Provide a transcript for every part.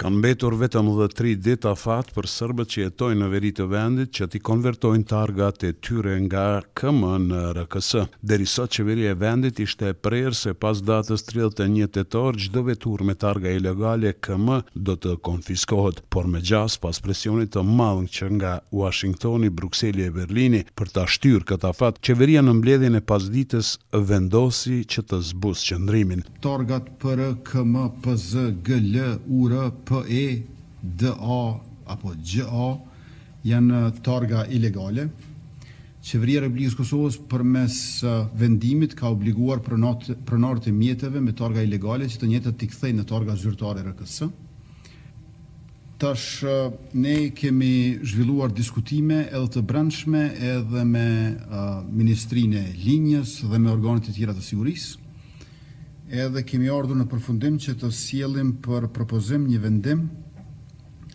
Kanë mbetur vetëm dhe tri ditë afat për sërbët që jetojnë në veri të vendit që t'i konvertojnë targat e tyre nga KM në RKS. Deri sot qeveria e vendit ishte e prerë se pas datës tridhjetë e një tetor çdo veturë me targa ilegale KM do të konfiskohet. Por me gjasë pas presionit të madh që nga Uashingtoni, Brukseli e Berlini për ta shtyrë këtë afat, qeveria në mbledhjen e pasdites vendosi që të zbusë qëndrimin. Targat PR, KM, PZ, GL, UR, PE, DA apo GJA janë targa ilegale. Qeveria e Republikës së Kosovës përmes vendimit ka obliguar pronarët e mjeteve me targa ilegale që të njëjtat t'i kthejnë në targa zyrtare RKS. Tash ne kemi zhvilluar diskutime edhe të brendshme edhe me Ministrinë e Linjës dhe me organet e tjera të sigurisë, edhe kemi ardhur në përfundim që të sjellim për propozim një vendim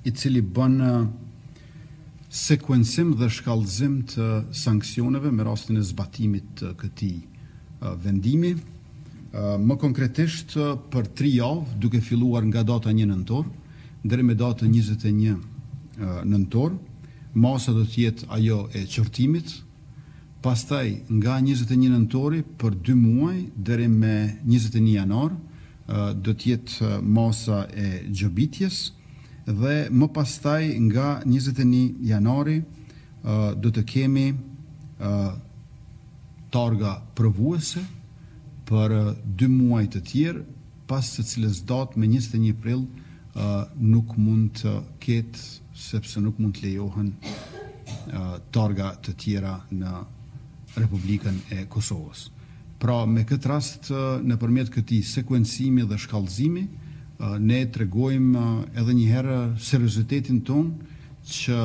i cili bën sekuencim dhe shkallëzim të sanksioneve me rastin e zbatimit të këtij vendimi. Më konkretisht, për tri javë, duke filluar nga data një nëntor, deri me datën njëzet e një nëntor, masa do të jetë ajo e qortimit, pastaj nga njëzet e një nëntori për dy muaj deri me njëzet e një janar do të jetë masa e gjobitjes dhe më pastaj nga njëzet e një janari do të kemi Targa provuese për dy muaj të tjerë, pas së cilës datë me njëzet e një prill nuk mund të ketë sepse nuk mund të lejohen targa të tjera në Republikën e Kosovës. Pra me këtë rast nëpërmjet këtij sekuencimi dhe shkallëzimi ne tregojmë edhe një herë seriozitetin tonë që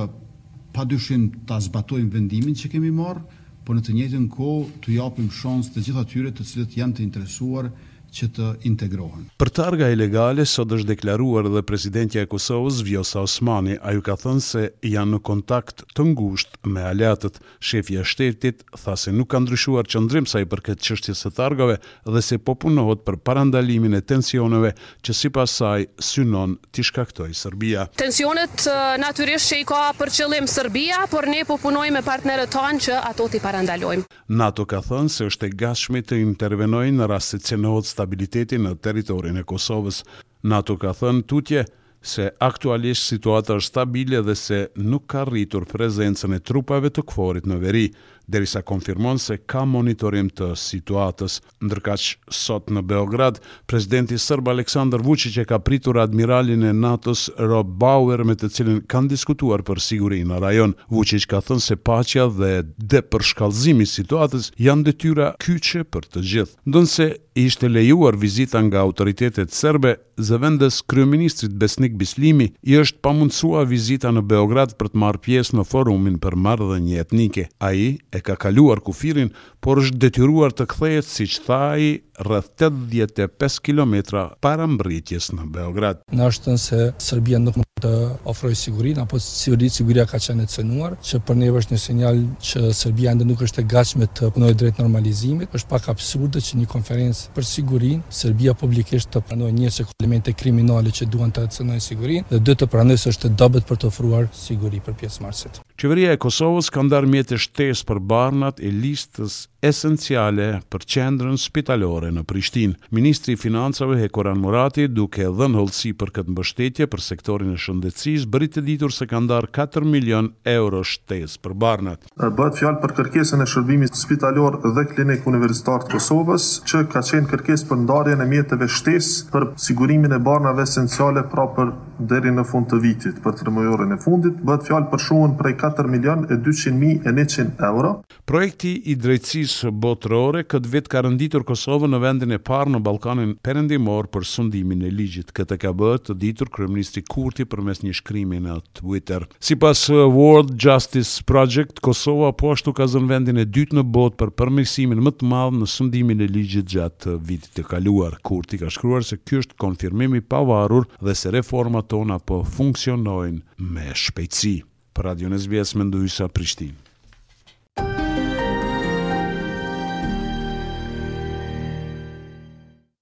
padyshim ta zbatojmë vendimin që kemi marrë, por në të njëjtën kohë t'u japim shans të gjithë atyre të cilët janë të interesuar që të integrohen. Për targa ilegale sot është deklaruar edhe presidentja e Kosovës, Vjosa Osmani. Ajo ka thënë se janë në kontakt të ngushtë me aleatët. Shefja e shtetit tha se nuk ka ndryshuar qëndrim sa i përket çështjes së targave, dhe se po punohet për parandalimin e tensioneve që sipas saj synon t'i shkaktojë Serbia. Tensionet natyrisht që i ka për qëllim Serbia, por ne po punojmë me partnerët tanë që ato t'i parandalojmë. NATO ka thënë se është e gatshme të intervenojë në rast se cenohet stabiliteti në territorin e Kosovës. NATO ka thënë tutje se aktualisht situata është stabile dhe se nuk ka rritur prezencën e trupave të KFOR-it në veri, derisa konfirmon se ka monitorim të situatës. Ndërkaq, sot në Beograd, presidenti serb Aleksandër Vuçiq e ka pritur admiralin e NATO-s Rob Bauer me të cilin kanë diskutuar për sigurinë në rajon. Vuçiq ka thënë se paqja dhe depërshkallëzimi i situatës janë detyra kyçe për të gjithë. Ndonëse i ishte lejuar vizita nga autoritetet serbe, Zëvendëskryeministrit Besnik Bislimi i është pamundësuar vizita në Beograd për të marrë pjesë në Forumin për Marrëdhënie Etnike. Ai e ka kaluar kufirin, por është detyruar të kthehet siç tha ai rreth tetëdhjetë e pesë kilometra para mbërritjes në Beograd. Na është thënë se Serbia nuk mund të ofrojë sigurinë apo siguri siguria ka qenë e cenuar, që për neve është një sinjal që Serbia ende nuk është e gatshme të punojë drejt normalizimit. Është pak absurde që një konferencë Për sigurinë, Serbia publikisht të pranojë një, se ka elemente kriminale që duan të cënojnë sigurinë dhe dy, të pranojë se është e dobët për të ofruar siguri për pjesëmarrësit. Qeveria e Kosovës ka ndarë mjete shtesë për barnat e listës esenciale për qendrën spitalore në Prishtinë. Ministri i Financave, Hekuran Murati, duke dhënë hollësi për këtë mbështetje për sektorin e shëndetësisë, bëri të ditur se ka ndarë katër milionë euro shtesë për barnat. Bëhet fjalë për kërkesën e Shërbimit Spitalor dhe Klinik Universitar të Kosovës, që ka qenë kërkesë për ndarjen e mjeteve shtesë për sigurimin e barnave esenciale pra për deri në fund të vitit, për tremujorin e fundit. Bëhet fjalë për shumën prej katër milionë e dyqind mijë e njëqind euro. Projekti i drejtësisë botërore këtë vit ka renditur Kosovën në vendin e parë në Ballkanin Perëndimor për sundimin e ligjit. Këtë e ka bërë të ditur kryeministri Kurti përmes një shkrimi në. Twitter. Sipas World Justice Project, Kosova po ashtu ka zënë vendin e dytë në botë për përmirësimin më të madh në sundimin e ligjit gjatë vitit të kaluar. Kurti ka shkruar se kjo është konfirmim i pavarur dhe se reformat tona po funksionojnë me shpejtësi. Për Radion SBS, Mendo Hysa, Prishtinë.